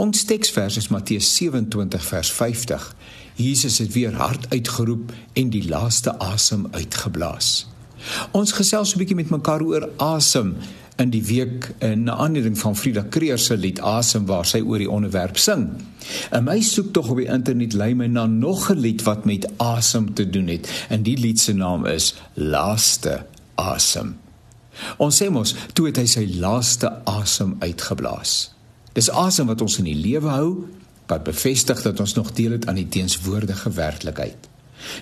Ons teksvers is Matteus 27 vers 50. Jesus het weer hard uitgeroep en die laaste asem uitgeblaas. Ons gesels 'n bietjie met mekaar oor asem in die week in aanleiding van Frida Kreer se lied Asem waar sy oor die onderwerp sing. En my soek tog op die internet lei my na nog 'n lied wat met asem te doen het en die lied se naam is Laaste Asem. Ons sê mos toe het hy sy laaste asem uitgeblaas. Dis asem wat ons in die lewe hou, wat bevestig dat ons nog deel het aan die teenswoordige werklikheid.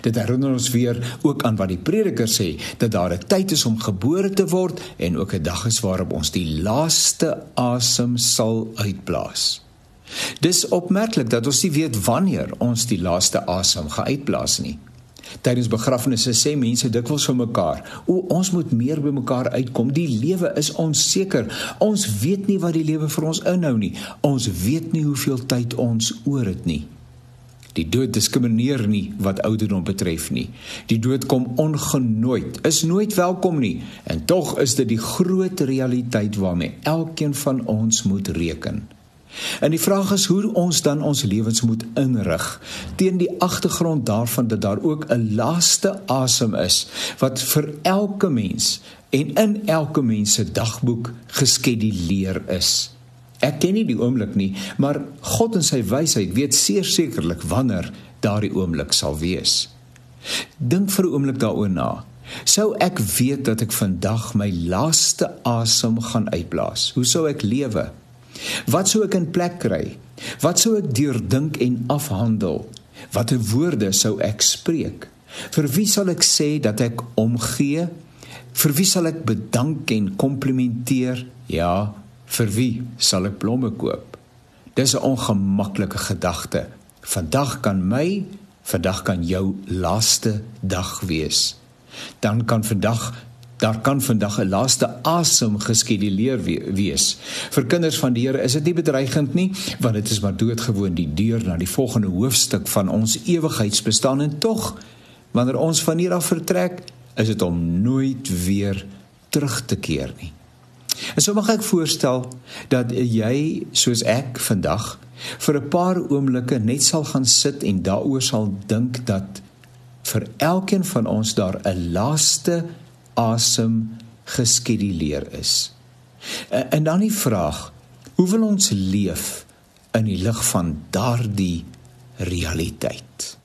Dit herinner ons weer ook aan wat die prediker sê dat daar 'n tyd is om gebore te word en ook 'n dag is waarop ons die laaste asem sal uitblaas. Dis opmerklik dat ons nie weet wanneer ons die laaste asem gaan uitblaas nie. Tydens begrafnisse sê mense dikwels vir mekaar: "O, ons moet meer by mekaar uitkom. Die lewe is onseker. Ons weet nie wat die lewe vir ons inhou nie. Ons weet nie hoeveel tyd ons oor het nie." Die dood diskrimineer nie wat ouderdom betref nie. Die dood kom ongenooid, is nooit welkom nie en tog is dit die groot realiteit waarmee elkeen van ons moet reken. En die vraag is hoe ons dan ons lewens moet inrig teen die agtergrond daarvan dat daar ook 'n laaste asem is wat vir elke mens en in elke mens se dagboek geskeduleer is. Ek ken nie die oomblik nie, maar God in sy wysheid weet sekerlik wanneer daardie oomblik sal wees. Dink vir 'n oomblik daaroor na. Sou ek weet dat ek vandag my laaste asem gaan uitblaas? Hoe sou ek lewe? Wat sou ek in plek kry? Wat sou ek deurdink en afhandel? Watter woorde sou ek spreek? Vir wie sal ek sê dat ek omgee? Vir wie sal ek bedank en komplimenteer? Ja, vir wie sal ek blomme koop? Dis 'n ongemaklike gedagte. Vandag kan my, vandag kan jou laaste dag wees. Dan kan vandag Daar kan vandag 'n laaste asem geskeduleer wees. Vir kinders van die Here is dit nie bedreigend nie, want dit is maar doodgewoon die deur na die volgende hoofstuk van ons ewigheidsbestaan en tog wanneer ons van hier af vertrek, is dit om nooit weer terug te keer nie. En so mag ek voorstel dat jy soos ek vandag vir 'n paar oomblikke net sal gaan sit en daaroor sal dink dat vir elkeen van ons daar 'n laaste asem geskeduleer is. En dan die vraag, hoe wil ons leef in die lig van daardie realiteit?